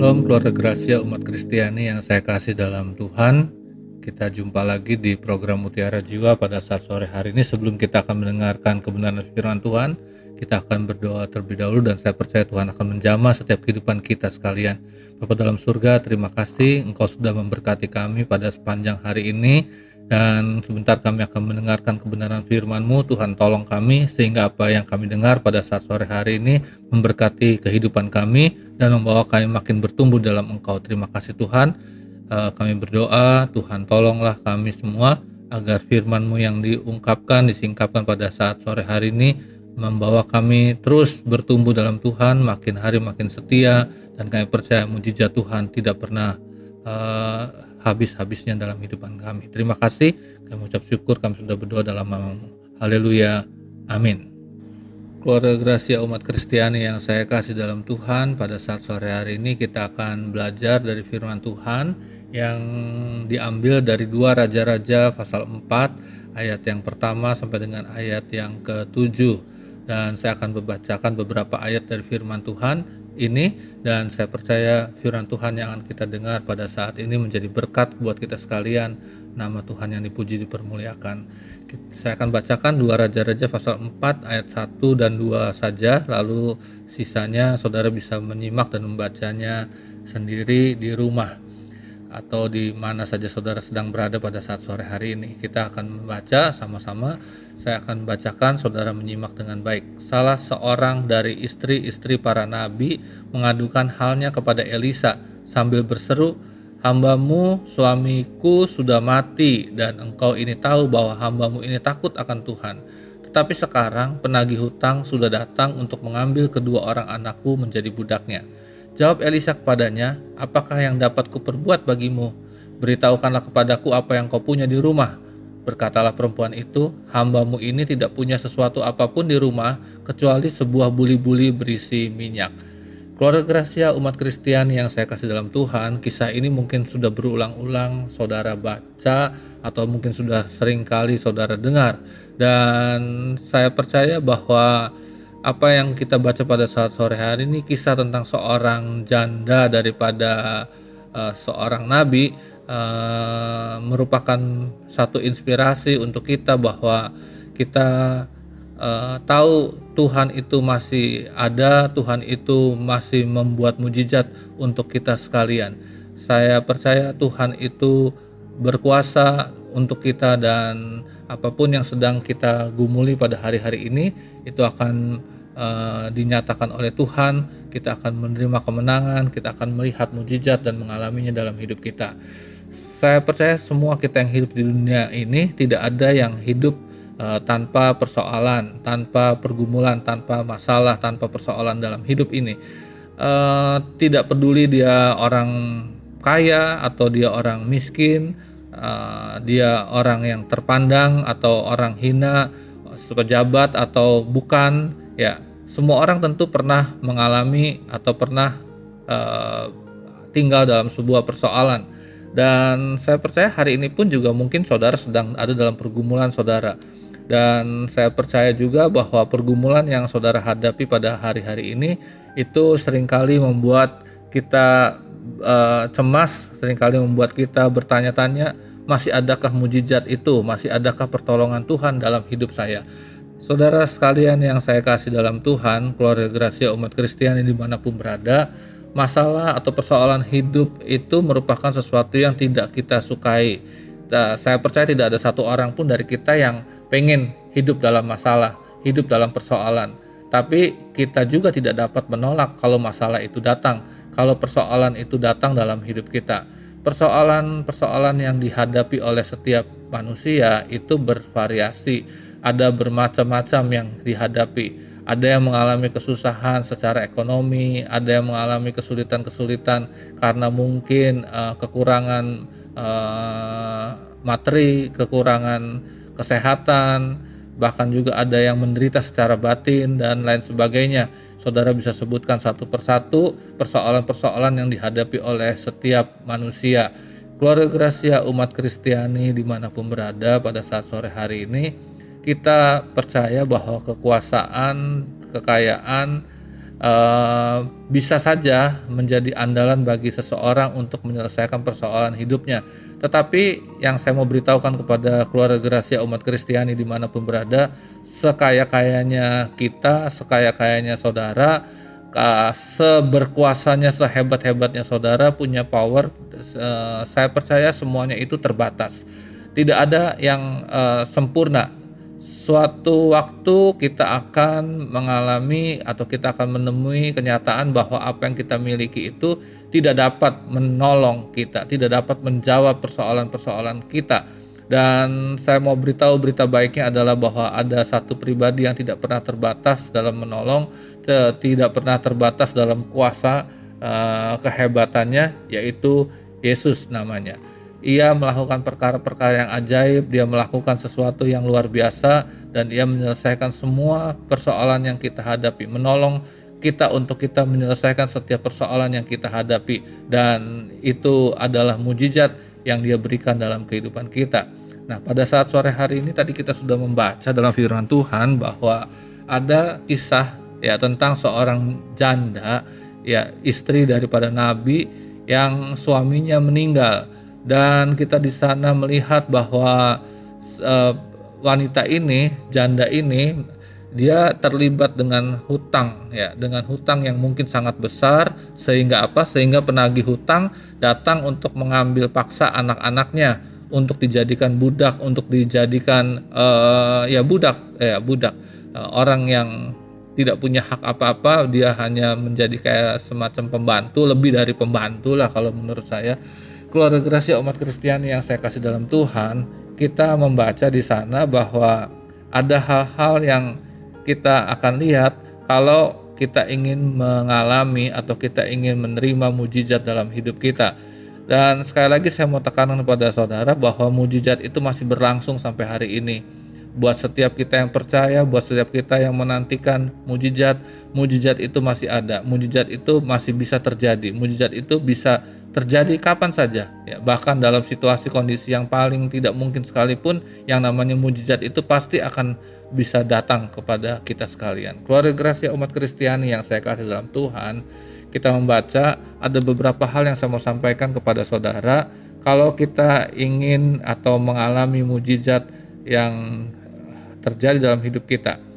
Shalom keluarga Gracia umat Kristiani yang saya kasih dalam Tuhan. Kita jumpa lagi di program Mutiara Jiwa pada saat sore hari ini. Sebelum kita akan mendengarkan kebenaran firman Tuhan Kita akan berdoa terlebih dahulu dan saya percaya Tuhan akan menjamah setiap kehidupan kita sekalian. Bapak dalam surga terima kasih Engkau sudah memberkati kami pada sepanjang hari ini dan sebentar kami akan mendengarkan kebenaran firman-Mu. Tuhan tolong kami sehingga apa yang kami dengar pada saat sore hari ini memberkati kehidupan kami dan membawa kami makin bertumbuh dalam Engkau. Terima kasih Tuhan. Eh, kami berdoa, Tuhan tolonglah kami semua agar firman-Mu yang diungkapkan, disingkapkan pada saat sore hari ini membawa kami terus bertumbuh dalam Tuhan, makin hari makin setia, dan kami percaya mujizat Tuhan tidak pernah uh, habis-habisnya dalam kehidupan kami. Terima kasih, kami ucap syukur kami sudah berdoa dalam namamu. Haleluya. Amin. Keluarga Gracia umat Kristiani yang saya kasih dalam Tuhan, pada saat sore hari ini kita akan belajar dari firman Tuhan yang diambil dari dua Raja-Raja pasal 4 ayat yang pertama sampai dengan ayat yang ke-7 dan saya akan membacakan beberapa ayat dari firman Tuhan ini dan saya percaya firman Tuhan yang akan kita dengar pada saat ini menjadi berkat buat kita sekalian. Nama Tuhan yang dipuji dipermuliakan. Saya akan bacakan dua Raja-Raja pasal 4 ayat 1 dan 2 saja lalu sisanya saudara bisa menyimak dan membacanya sendiri di rumah atau di mana saja saudara sedang berada pada saat sore hari ini. Kita akan membaca sama-sama. Saya akan bacakan, saudara menyimak dengan baik. Salah seorang dari istri-istri para nabi mengadukan halnya kepada Elisa sambil berseru, Hambamu, suamiku sudah mati dan engkau ini tahu bahwa hambamu ini takut akan Tuhan. Tetapi sekarang penagih hutang sudah datang untuk mengambil kedua orang anakku menjadi budaknya. Jawab Elisa kepadanya, apakah yang dapat kuperbuat bagimu? Beritahukanlah kepadaku apa yang kau punya di rumah. Berkatalah perempuan itu, hambamu ini tidak punya sesuatu apa pun di rumah, kecuali sebuah buli-buli berisi minyak. Keluarga Gracia umat Kristiani yang saya kasih dalam Tuhan, kisah ini mungkin sudah berulang-ulang saudara baca atau mungkin sudah sering kali saudara dengar. Dan saya percaya bahwa apa yang kita baca pada saat sore hari ini kisah tentang seorang janda daripada uh, seorang nabi uh, merupakan satu inspirasi untuk kita bahwa kita uh, tahu Tuhan itu masih ada, Tuhan itu masih membuat mujizat untuk kita sekalian. Saya percaya Tuhan itu berkuasa untuk kita dan apa pun yang sedang kita gumuli pada hari-hari ini itu akan uh, dinyatakan oleh Tuhan, kita akan menerima kemenangan, kita akan melihat mujizat dan mengalaminya dalam hidup kita. Saya percaya semua kita yang hidup di dunia ini tidak ada yang hidup uh, tanpa persoalan, tanpa pergumulan, tanpa masalah, tanpa persoalan dalam hidup ini. Uh, tidak peduli dia orang kaya atau dia orang miskin, uh, dia orang yang terpandang atau orang hina, pejabat atau bukan, ya semua orang tentu pernah mengalami atau pernah uh, tinggal dalam sebuah persoalan. Dan saya percaya hari ini pun juga mungkin saudara sedang ada dalam pergumulan saudara. Dan saya percaya juga bahwa pergumulan yang saudara hadapi pada hari-hari ini itu sering kali membuat kita uh, cemas, sering kali membuat kita bertanya-tanya masih adakah mujizat itu, masih adakah pertolongan Tuhan dalam hidup saya. Saudara sekalian yang saya kasih dalam Tuhan, keluarga Gracia umat Kristiani di mana pun berada, masalah atau persoalan hidup itu merupakan sesuatu yang tidak kita sukai. Saya percaya tidak ada satu orang pun dari kita yang pengen hidup dalam masalah, hidup dalam persoalan. Tapi kita juga tidak dapat menolak kalau masalah itu datang, kalau persoalan itu datang dalam hidup kita. Persoalan-persoalan yang dihadapi oleh setiap manusia itu bervariasi ada bermacam-macam yang dihadapi. Ada yang mengalami kesusahan secara ekonomi, ada yang mengalami kesulitan-kesulitan karena mungkin uh, kekurangan uh, materi, kekurangan kesehatan, bahkan juga ada yang menderita secara batin dan lain sebagainya. Saudara bisa sebutkan satu persatu persoalan-persoalan yang dihadapi oleh setiap manusia. Keluarga Gracia umat Kristiani di mana pun berada pada saat sore hari ini kita percaya bahwa kekuasaan, kekayaan, uh, bisa saja menjadi andalan bagi seseorang untuk menyelesaikan persoalan hidupnya. Tetapi yang saya mau beritahukan kepada keluarga Gracia umat Kristiani di mana pun berada, sekaya-kayanya kita, sekaya-kayanya saudara, seberkuasanya, sehebat-hebatnya saudara punya power, uh, saya percaya semuanya itu terbatas. Tidak ada yang uh, sempurna suatu waktu kita akan mengalami atau kita akan menemui kenyataan bahwa apa yang kita miliki itu tidak dapat menolong kita, tidak dapat menjawab persoalan-persoalan kita. Dan saya mau beritahu berita baiknya adalah bahwa ada satu pribadi yang tidak pernah terbatas dalam menolong, tidak pernah terbatas dalam kuasa uh, kehebatannya, yaitu Yesus namanya ia melakukan perkara-perkara yang ajaib, dia melakukan sesuatu yang luar biasa dan ia menyelesaikan semua persoalan yang kita hadapi, menolong kita untuk kita menyelesaikan setiap persoalan yang kita hadapi dan itu adalah mujizat yang dia berikan dalam kehidupan kita. Nah, pada saat sore hari ini tadi kita sudah membaca dalam firman Tuhan bahwa ada kisah ya tentang seorang janda ya istri daripada nabi yang suaminya meninggal dan kita di sana melihat bahwa uh, wanita ini, janda ini dia terlibat dengan hutang ya, dengan hutang yang mungkin sangat besar sehingga apa? Sehingga penagih hutang datang untuk mengambil paksa anak-anaknya untuk dijadikan budak, untuk dijadikan uh, ya budak ya budak. Uh, orang yang tidak punya hak apa-apa, dia hanya menjadi kayak semacam pembantu, lebih dari pembantu lah kalau menurut saya keluarga Gracia umat Kristiani yang saya kasih dalam Tuhan, kita membaca di sana bahwa ada hal-hal yang kita akan lihat kalau kita ingin mengalami atau kita ingin menerima mujizat dalam hidup kita. Dan sekali lagi saya mau tekankan kepada saudara bahwa mujizat itu masih berlangsung sampai hari ini buat setiap kita yang percaya, buat setiap kita yang menantikan mujizat, mujizat itu masih ada, mujizat itu masih bisa terjadi, mujizat itu bisa terjadi kapan saja, ya bahkan dalam situasi kondisi yang paling tidak mungkin sekalipun, yang namanya mujizat itu pasti akan bisa datang kepada kita sekalian. Keluarga Gracia umat Kristiani yang saya kasih dalam Tuhan, kita membaca ada beberapa hal yang saya mau sampaikan kepada saudara. Kalau kita ingin atau mengalami mujizat yang terjadi dalam hidup kita.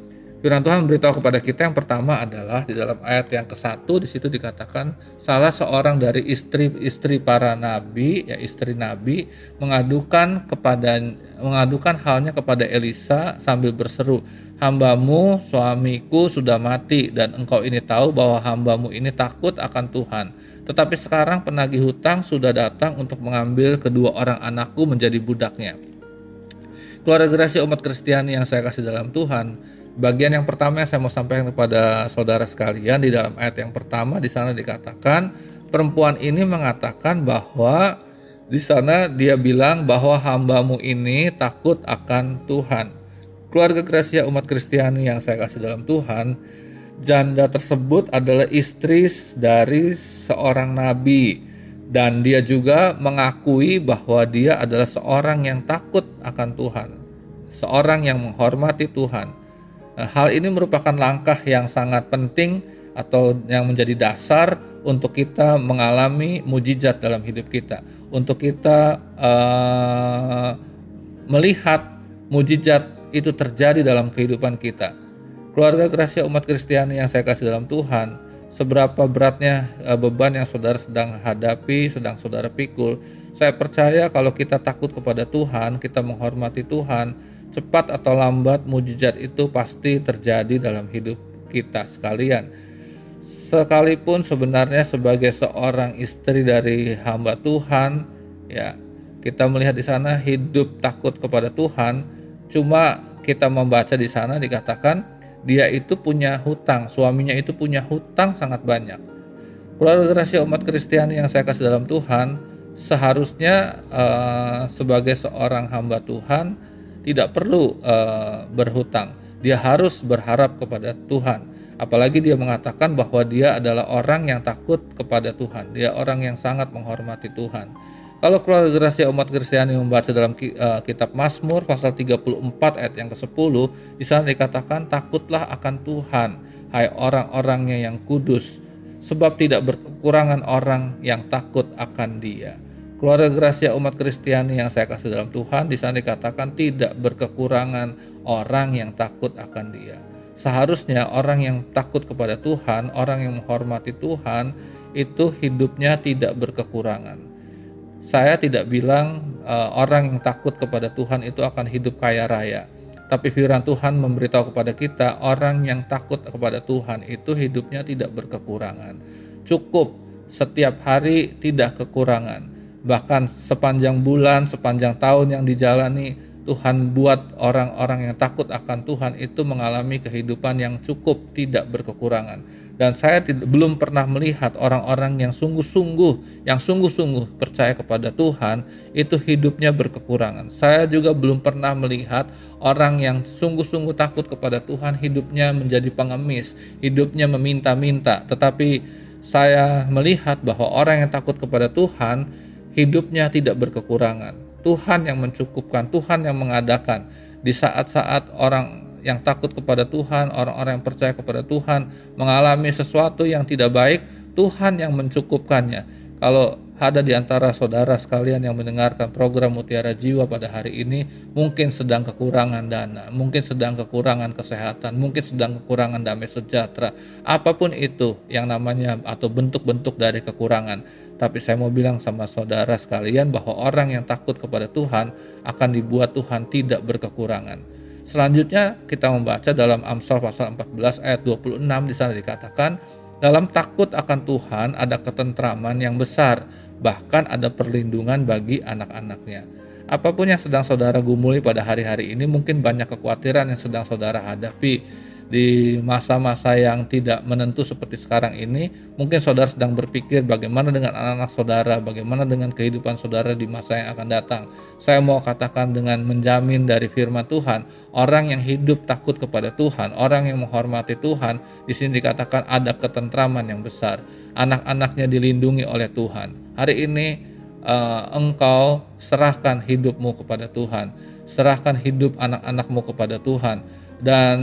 Firman Tuhan memberitahu kepada kita yang pertama adalah di dalam ayat yang ke-1 di situ dikatakan salah seorang dari istri-istri para nabi ya istri nabi mengadukan kepada mengadukan halnya kepada Elisa sambil berseru hambamu suamiku sudah mati dan engkau ini tahu bahwa hambamu ini takut akan Tuhan. Tetapi sekarang penagih hutang sudah datang untuk mengambil kedua orang anakku menjadi budaknya keluarga gerasi umat Kristiani yang saya kasih dalam Tuhan, bagian yang pertama yang saya mau sampaikan kepada saudara sekalian di dalam ayat yang pertama di sana dikatakan perempuan ini mengatakan bahwa di sana dia bilang bahwa hambamu ini takut akan Tuhan. Keluarga Gracia umat Kristiani yang saya kasih dalam Tuhan, janda tersebut adalah istri dari seorang nabi dan dia juga mengakui bahwa dia adalah seorang yang takut akan Tuhan, seorang yang menghormati Tuhan. Nah, hal ini merupakan langkah yang sangat penting atau yang menjadi dasar untuk kita mengalami mujizat dalam hidup kita, untuk kita uh, melihat mujizat itu terjadi dalam kehidupan kita. Keluarga Gracia umat Kristiani yang saya kasih dalam Tuhan, seberapa beratnya uh, beban yang saudara sedang hadapi, sedang saudara pikul. Saya percaya kalau kita takut kepada Tuhan, kita menghormati Tuhan, cepat atau lambat mujizat itu pasti terjadi dalam hidup kita sekalian. Sekalipun sebenarnya sebagai seorang istri dari hamba Tuhan, ya kita melihat di sana hidup takut kepada Tuhan, cuma kita membaca di sana dikatakan dia itu punya hutang, suaminya itu punya hutang sangat banyak. Keluarga rahasia umat Kristiani yang saya kasih dalam Tuhan, seharusnya uh, sebagai seorang hamba Tuhan tidak perlu uh, berhutang. Dia harus berharap kepada Tuhan. Apalagi dia mengatakan bahwa dia adalah orang yang takut kepada Tuhan. Dia orang yang sangat menghormati Tuhan. Kalau keluarga rahasia umat Kristiani membaca dalam uh, kitab Mazmur pasal 34 ayat yang ke-10, di sana dikatakan takutlah akan Tuhan, hai orang-orangnya yang kudus, sebab tidak berkekurangan orang yang takut akan Dia. Keluarga rahasia umat Kristiani yang saya kasih dalam Tuhan, di sana dikatakan tidak berkekurangan orang yang takut akan Dia. Seharusnya orang yang takut kepada Tuhan, orang yang menghormati Tuhan, itu hidupnya tidak berkekurangan saya tidak bilang uh, orang yang takut kepada Tuhan itu akan hidup kaya raya. Tapi firman Tuhan memberitahu kepada kita, orang yang takut kepada Tuhan itu hidupnya tidak berkekurangan. Cukup setiap hari tidak kekurangan. Bahkan sepanjang bulan, sepanjang tahun yang dijalani, Tuhan buat orang-orang yang takut akan Tuhan itu mengalami kehidupan yang cukup tidak berkekurangan dan saya tidak, belum pernah melihat orang-orang yang sungguh-sungguh yang sungguh-sungguh percaya kepada Tuhan itu hidupnya berkekurangan. Saya juga belum pernah melihat orang yang sungguh-sungguh takut kepada Tuhan hidupnya menjadi pengemis, hidupnya meminta-minta. Tetapi saya melihat bahwa orang yang takut kepada Tuhan hidupnya tidak berkekurangan. Tuhan yang mencukupkan, Tuhan yang mengadakan di saat-saat orang yang takut kepada Tuhan, orang-orang yang percaya kepada Tuhan, mengalami sesuatu yang tidak baik, Tuhan yang mencukupkannya. Kalau ada di antara saudara sekalian yang mendengarkan program Mutiara Jiwa pada hari ini, mungkin sedang kekurangan dana, mungkin sedang kekurangan kesehatan, mungkin sedang kekurangan damai sejahtera, apa pun itu yang namanya atau bentuk-bentuk dari kekurangan. Tapi saya mau bilang sama saudara sekalian bahwa orang yang takut kepada Tuhan akan dibuat Tuhan tidak berkekurangan. Selanjutnya kita membaca dalam Amsal pasal 14 ayat 26 di sana dikatakan dalam takut akan Tuhan ada ketentraman yang besar, bahkan ada perlindungan bagi anak-anaknya. Apa pun yang sedang saudara gumuli pada hari-hari ini, mungkin banyak kekhawatiran yang sedang saudara hadapi di masa-masa yang tidak menentu seperti sekarang ini, mungkin saudara sedang berpikir bagaimana dengan anak-anak saudara, bagaimana dengan kehidupan saudara di masa yang akan datang. Saya mau katakan dengan menjamin dari firman Tuhan, orang yang hidup takut kepada Tuhan, orang yang menghormati Tuhan, di sini dikatakan ada ketentraman yang besar. Anak-anaknya dilindungi oleh Tuhan. Hari ini uh, engkau serahkan hidupmu kepada Tuhan, serahkan hidup anak-anakmu kepada Tuhan dan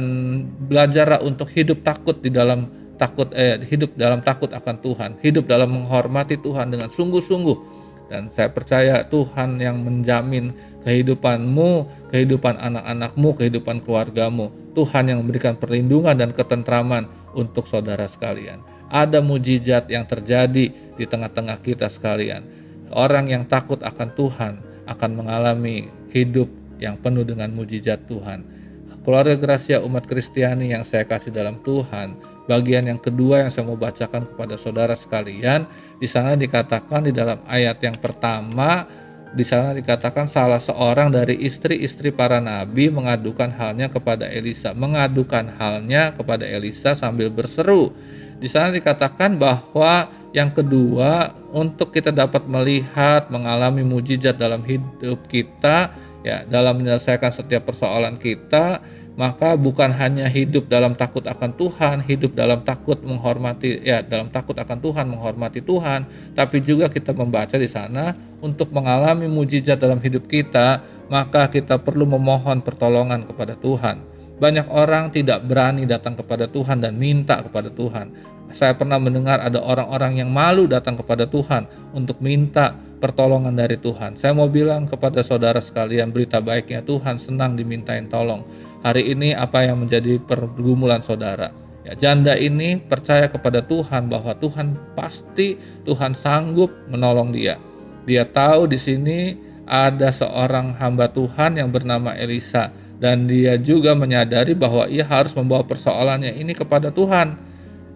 belajarlah untuk hidup takut di dalam takut eh, hidup dalam takut akan Tuhan, hidup dalam menghormati Tuhan dengan sungguh-sungguh. Dan saya percaya Tuhan yang menjamin kehidupanmu, kehidupan anak-anakmu, kehidupan keluargamu. Tuhan yang memberikan perlindungan dan ketentraman untuk saudara sekalian. Ada mujizat yang terjadi di tengah-tengah kita sekalian. Orang yang takut akan Tuhan akan mengalami hidup yang penuh dengan mujizat Tuhan keluarga Gracia umat Kristiani yang saya kasih dalam Tuhan, bagian yang kedua yang saya mau bacakan kepada saudara sekalian, di sana dikatakan di dalam ayat yang pertama, di sana dikatakan salah seorang dari istri-istri para nabi mengadukan halnya kepada Elisa, mengadukan halnya kepada Elisa sambil berseru. Di sana dikatakan bahwa yang kedua, untuk kita dapat melihat, mengalami mujizat dalam hidup kita, ya dalam menyelesaikan setiap persoalan kita maka bukan hanya hidup dalam takut akan Tuhan, hidup dalam takut menghormati ya dalam takut akan Tuhan, menghormati Tuhan, tapi juga kita membaca di sana untuk mengalami mujizat dalam hidup kita, maka kita perlu memohon pertolongan kepada Tuhan. Banyak orang tidak berani datang kepada Tuhan dan minta kepada Tuhan. Saya pernah mendengar ada orang-orang yang malu datang kepada Tuhan untuk minta pertolongan dari Tuhan. Saya mau bilang kepada saudara sekalian berita baiknya Tuhan senang dimintain tolong. Hari ini apa yang menjadi pergumulan saudara? Ya, janda ini percaya kepada Tuhan bahwa Tuhan pasti Tuhan sanggup menolong dia. Dia tahu di sini ada seorang hamba Tuhan yang bernama Elisa dan dia juga menyadari bahwa ia harus membawa persoalannya ini kepada Tuhan.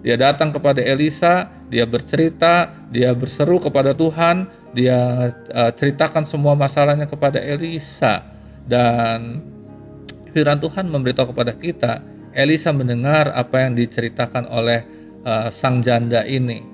Dia datang kepada Elisa, dia bercerita, dia berseru kepada Tuhan, dia uh, ceritakan semua masalahnya kepada Elisa dan firman Tuhan memberitahu kepada kita Elisa mendengar apa yang diceritakan oleh uh, sang janda ini.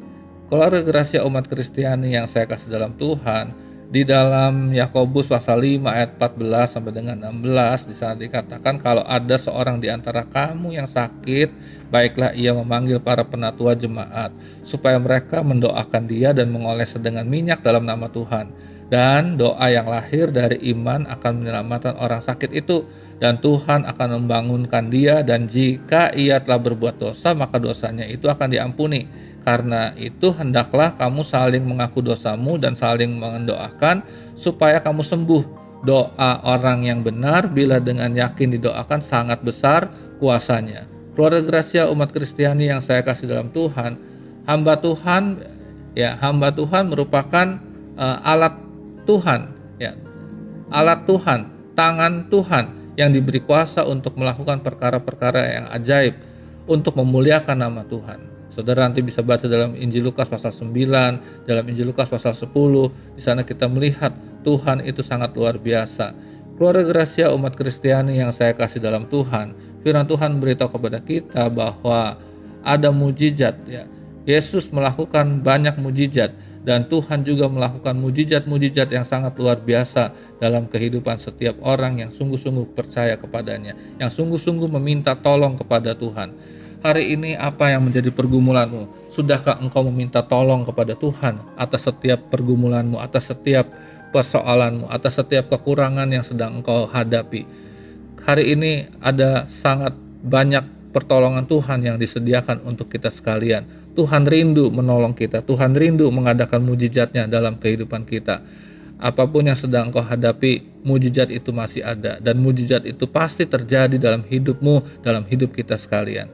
Keluarga rahasia umat Kristiani yang saya kasih dalam Tuhan, di dalam Yakobus pasal 5 ayat 14 sampai dengan 16 di sana dikatakan kalau ada seorang di antara kamu yang sakit baiklah ia memanggil para penatua jemaat supaya mereka mendoakan dia dan mengoles dengan minyak dalam nama Tuhan dan doa yang lahir dari iman akan menyelamatkan orang sakit itu. Dan Tuhan akan membangunkan dia. Dan jika ia telah berbuat dosa maka dosanya itu akan diampuni. Karena itu hendaklah kamu saling mengaku dosamu dan saling mendoakan supaya kamu sembuh. Doa orang yang benar bila dengan yakin didoakan sangat besar kuasanya. Keluarga Gracia umat Kristiani yang saya kasih dalam Tuhan hamba Tuhan ya hamba Tuhan merupakan uh, alat Tuhan, ya. Alat Tuhan, tangan Tuhan yang diberi kuasa untuk melakukan perkara-perkara yang ajaib untuk memuliakan nama Tuhan. Saudara nanti bisa baca dalam Injil Lukas pasal 9, dalam Injil Lukas pasal 10, di sana kita melihat Tuhan itu sangat luar biasa. Keluarga Gracia umat Kristiani yang saya kasih dalam Tuhan, firman Tuhan beritahu kepada kita bahwa ada mujizat ya. Yesus melakukan banyak mujizat dan Tuhan juga melakukan mujizat-mujizat yang sangat luar biasa dalam kehidupan setiap orang yang sungguh-sungguh percaya kepadanya, yang sungguh-sungguh meminta tolong kepada Tuhan. Hari ini apa yang menjadi pergumulanmu? Sudahkah engkau meminta tolong kepada Tuhan atas setiap pergumulanmu, atas setiap persoalanmu, atas setiap kekurangan yang sedang engkau hadapi? Hari ini ada sangat banyak pertolongan Tuhan yang disediakan untuk kita sekalian Tuhan rindu menolong kita, Tuhan rindu mengadakan mujizatnya dalam kehidupan kita. Apa pun yang sedang kau hadapi, mujizat itu masih ada dan mujizat itu pasti terjadi dalam hidupmu, dalam hidup kita sekalian.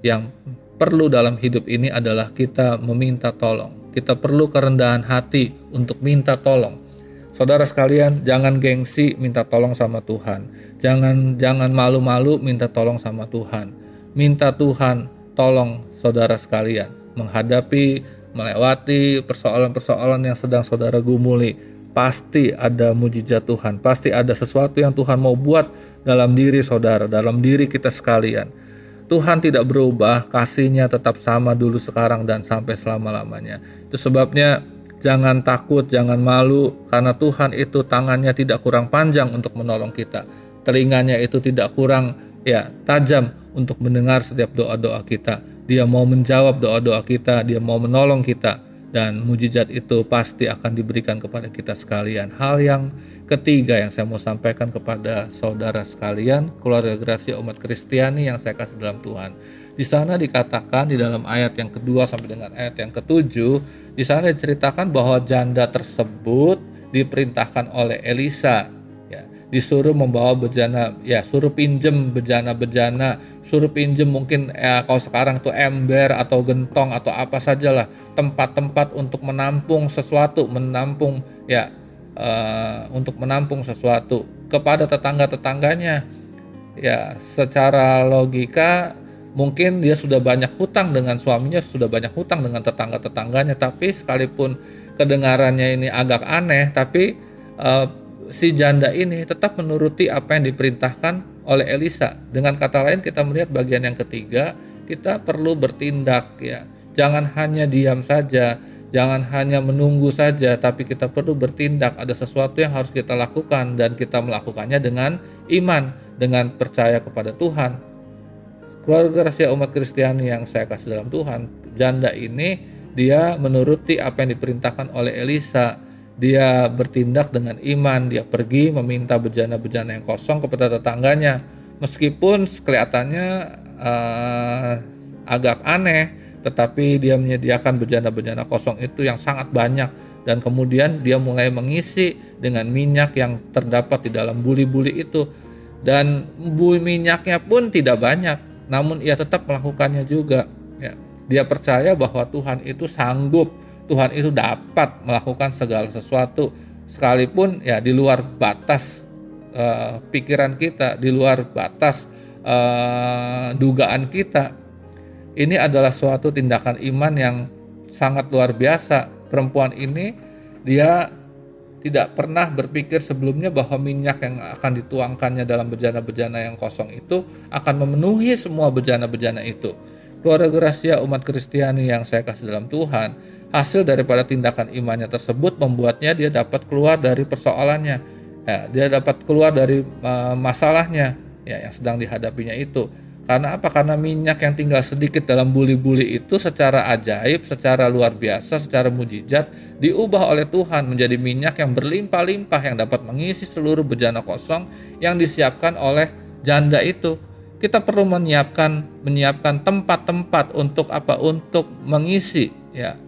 Yang perlu dalam hidup ini adalah kita meminta tolong. Kita perlu kerendahan hati untuk minta tolong. Saudara sekalian, jangan gengsi minta tolong sama Tuhan. Jangan jangan malu-malu minta tolong sama Tuhan. Minta Tuhan tolong saudara sekalian menghadapi melewati persoalan-persoalan yang sedang saudara gumuli. Pasti ada mujizat Tuhan pasti ada sesuatu yang Tuhan mau buat dalam diri saudara dalam diri kita sekalian. Tuhan tidak berubah kasihnya tetap sama dulu sekarang dan sampai selama-lamanya. Itu sebabnya jangan takut jangan malu karena Tuhan itu tangannya tidak kurang panjang untuk menolong kita. Telinganya itu tidak kurang ya tajam untuk mendengar setiap doa-doa kita. Dia mau menjawab doa-doa kita, dia mau menolong kita dan mujizat itu pasti akan diberikan kepada kita sekalian. Hal yang ketiga yang saya mau sampaikan kepada saudara sekalian, keluarga Gracia umat Kristiani yang saya kasih dalam Tuhan. Di sana dikatakan di dalam ayat yang kedua sampai dengan ayat yang ketujuh, di sana diceritakan bahwa janda tersebut diperintahkan oleh Elisa disuruh membawa bejana ya suruh pinjem bejana-bejana suruh pinjem mungkin ya kalau sekarang tuh ember atau gentong atau apa sajalah tempat-tempat untuk menampung sesuatu menampung ya uh, untuk menampung sesuatu kepada tetangga-tetangganya. Ya secara logika mungkin dia sudah banyak hutang dengan suaminya sudah banyak hutang dengan tetangga-tetangganya tapi sekalipun kedengarannya ini agak aneh tapi uh, si janda ini tetap menuruti apa yang diperintahkan oleh Elisa. Dengan kata lain kita melihat bagian yang ketiga, kita perlu bertindak ya. Jangan hanya diam saja, jangan hanya menunggu saja, tapi kita perlu bertindak. Ada sesuatu yang harus kita lakukan dan kita melakukannya dengan iman, dengan percaya kepada Tuhan. Keluarga rahasia umat Kristiani yang saya kasih dalam Tuhan, janda ini dia menuruti apa yang diperintahkan oleh Elisa dia bertindak dengan iman, dia pergi meminta bejana-bejana yang kosong kepada tetangganya. Meskipun kelihatannya uh, agak aneh, tetapi dia menyediakan bejana-bejana kosong itu yang sangat banyak dan kemudian dia mulai mengisi dengan minyak yang terdapat di dalam buli-buli itu dan bui minyaknya pun tidak banyak, namun ia tetap melakukannya juga. Ya. Dia percaya bahwa Tuhan itu sanggup Tuhan itu dapat melakukan segala sesuatu sekalipun ya di luar batas uh, pikiran kita, di luar batas uh, dugaan kita. Ini adalah suatu tindakan iman yang sangat luar biasa. Perempuan ini dia tidak pernah berpikir sebelumnya bahwa minyak yang akan dituangkannya dalam bejana-bejana yang kosong itu akan memenuhi semua bejana-bejana itu. Keluarga Gracia umat Kristiani yang saya kasih dalam Tuhan, hasil daripada tindakan imannya tersebut membuatnya dia dapat keluar dari persoalannya ya, dia dapat keluar dari uh, masalahnya ya yang sedang dihadapinya itu Karena apa? Karena minyak yang tinggal sedikit dalam buli-buli itu secara ajaib, secara luar biasa, secara mujizat diubah oleh Tuhan menjadi minyak yang berlimpah-limpah yang dapat mengisi seluruh bejana kosong yang disiapkan oleh janda itu. Kita perlu menyiapkan menyiapkan tempat-tempat untuk apa? Untuk mengisi ya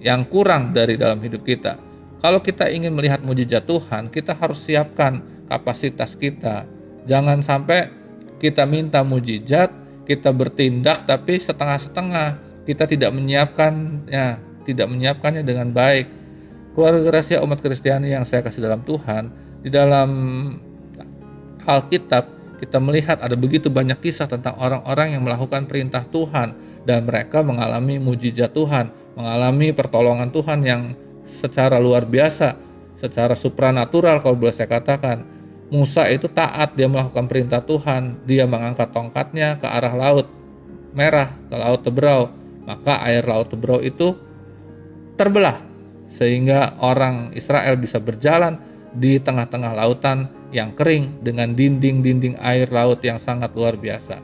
yang kurang dari dalam hidup kita. Kalau kita ingin melihat mujizat Tuhan, kita harus siapkan kapasitas kita. Jangan sampai kita minta mujizat, kita bertindak tapi setengah-setengah. Kita tidak menyiapkan ya, tidak menyiapkannya dengan baik. Keluarga rahasia umat Kristiani yang saya kasih dalam Tuhan, di dalam Alkitab kita melihat ada begitu banyak kisah tentang orang-orang yang melakukan perintah Tuhan dan mereka mengalami mujizat Tuhan, mengalami pertolongan Tuhan yang secara luar biasa, secara supranatural kalau boleh saya katakan Musa itu taat, dia melakukan perintah Tuhan, dia mengangkat tongkatnya ke arah laut merah, ke laut Tebrau. Maka air laut Tebrau itu terbelah sehingga orang Israel bisa berjalan di tengah-tengah lautan yang kering dengan dinding-dinding air laut yang sangat luar biasa.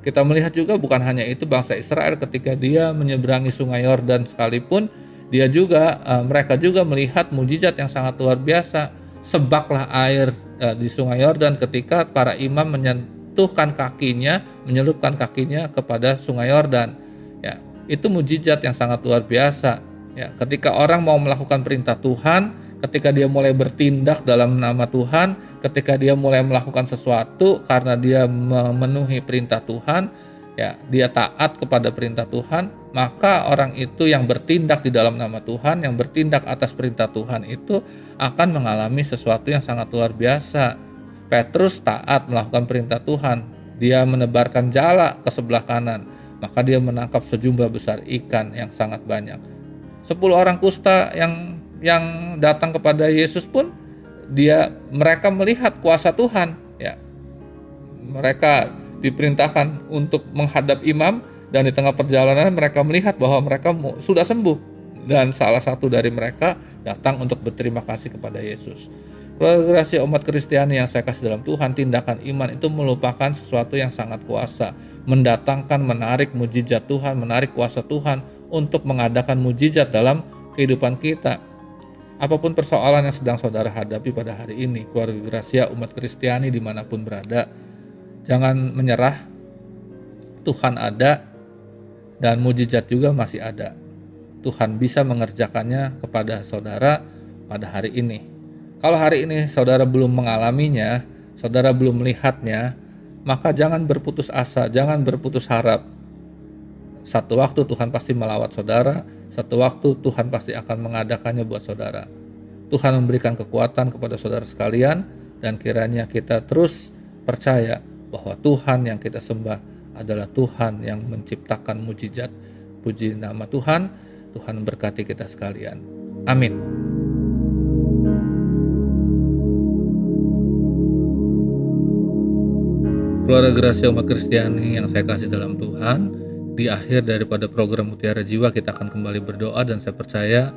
Kita melihat juga bukan hanya itu bangsa Israel ketika dia menyeberangi sungai Yordan sekalipun dia juga eh, mereka juga melihat mujizat yang sangat luar biasa sebaklah air uh, di Sungai Yordan ketika para imam menyentuhkan kakinya, menyelupkan kakinya kepada Sungai Yordan. Ya, itu mujizat yang sangat luar biasa. Ya, ketika orang mau melakukan perintah Tuhan, ketika dia mulai bertindak dalam nama Tuhan, ketika dia mulai melakukan sesuatu karena dia memenuhi perintah Tuhan, ya, dia taat kepada perintah Tuhan, maka orang itu yang bertindak di dalam nama Tuhan, yang bertindak atas perintah Tuhan itu akan mengalami sesuatu yang sangat luar biasa. Petrus taat melakukan perintah Tuhan, dia menebarkan jala ke sebelah kanan, maka dia menangkap sejumlah besar ikan yang sangat banyak. Sepuluh orang kusta yang yang datang kepada Yesus pun dia mereka melihat kuasa Tuhan, ya. Mereka diperintahkan untuk menghadap imam dan di tengah perjalanan mereka melihat bahwa mereka sudah sembuh dan salah satu dari mereka datang untuk berterima kasih kepada Yesus. Rahasia umat Kristiani yang saya kasih dalam Tuhan, tindakan iman itu melupakan sesuatu yang sangat kuasa, mendatangkan, menarik mujizat Tuhan, menarik kuasa Tuhan untuk mengadakan mujizat dalam kehidupan kita. Apa pun persoalan yang sedang saudara hadapi pada hari ini, keluarga rahasia umat Kristiani di mana pun berada, jangan menyerah. Tuhan ada, dan mujizat juga masih ada. Tuhan bisa mengerjakannya kepada saudara pada hari ini. Kalau hari ini saudara belum mengalaminya, saudara belum melihatnya, maka jangan berputus asa, jangan berputus harap. Satu waktu Tuhan pasti melawat saudara, satu waktu Tuhan pasti akan mengadakannya buat saudara. Tuhan memberikan kekuatan kepada saudara sekalian, dan kiranya kita terus percaya bahwa Tuhan yang kita sembah adalah Tuhan yang menciptakan mujizat. Puji nama Tuhan, Tuhan berkati kita sekalian. Amin. Keluarga Gracia umat Kristiani yang saya kasih dalam Tuhan, di akhir daripada program Mutiara Jiwa kita akan kembali berdoa dan saya percaya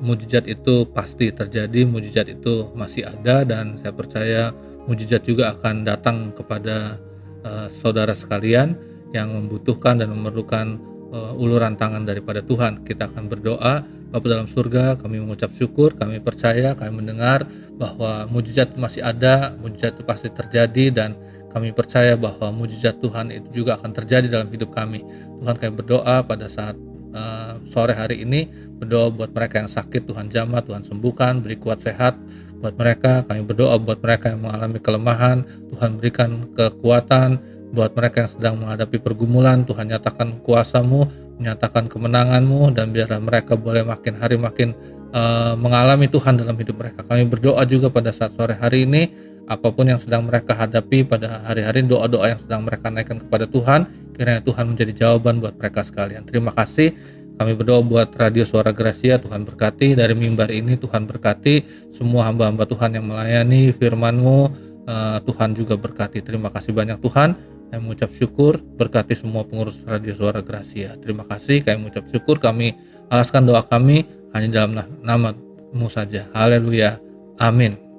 mujizat itu pasti terjadi, mujizat itu masih ada dan saya percaya mujizat juga akan datang kepada uh, saudara sekalian yang membutuhkan dan memerlukan uh, uluran tangan daripada Tuhan. Kita akan berdoa, Bapa dalam surga, kami mengucap syukur, kami percaya, kami mendengar bahwa mujizat masih ada, mujizat itu pasti terjadi dan kami percaya bahwa mujizat Tuhan itu juga akan terjadi dalam hidup kami. Tuhan kami berdoa pada saat uh, sore hari ini, berdoa buat mereka yang sakit, Tuhan jamah, Tuhan sembuhkan, beri kuat sehat, buat mereka. Kami berdoa buat mereka yang mengalami kelemahan, Tuhan berikan kekuatan. Buat mereka yang sedang menghadapi pergumulan, Tuhan nyatakan kuasamu, menyatakan kemenanganmu, dan biarlah mereka boleh makin hari makin uh, mengalami Tuhan dalam hidup mereka. Kami berdoa juga pada saat sore hari ini, apa pun yang sedang mereka hadapi pada hari-hari doa-doa yang sedang mereka naikkan kepada Tuhan, kiranya Tuhan menjadi jawaban buat mereka sekalian. Terima kasih. Kami berdoa buat Radio Suara Gracia, Tuhan berkati. Dari mimbar ini Tuhan berkati semua hamba-hamba Tuhan yang melayani firman-Mu. Uh, Tuhan juga berkati. Terima kasih banyak Tuhan. Kami mengucap syukur berkati semua pengurus Radio Suara Gracia. Terima kasih. Kami mengucap syukur. Kami alaskan doa kami hanya dalam nama-Mu saja. Haleluya. Amin.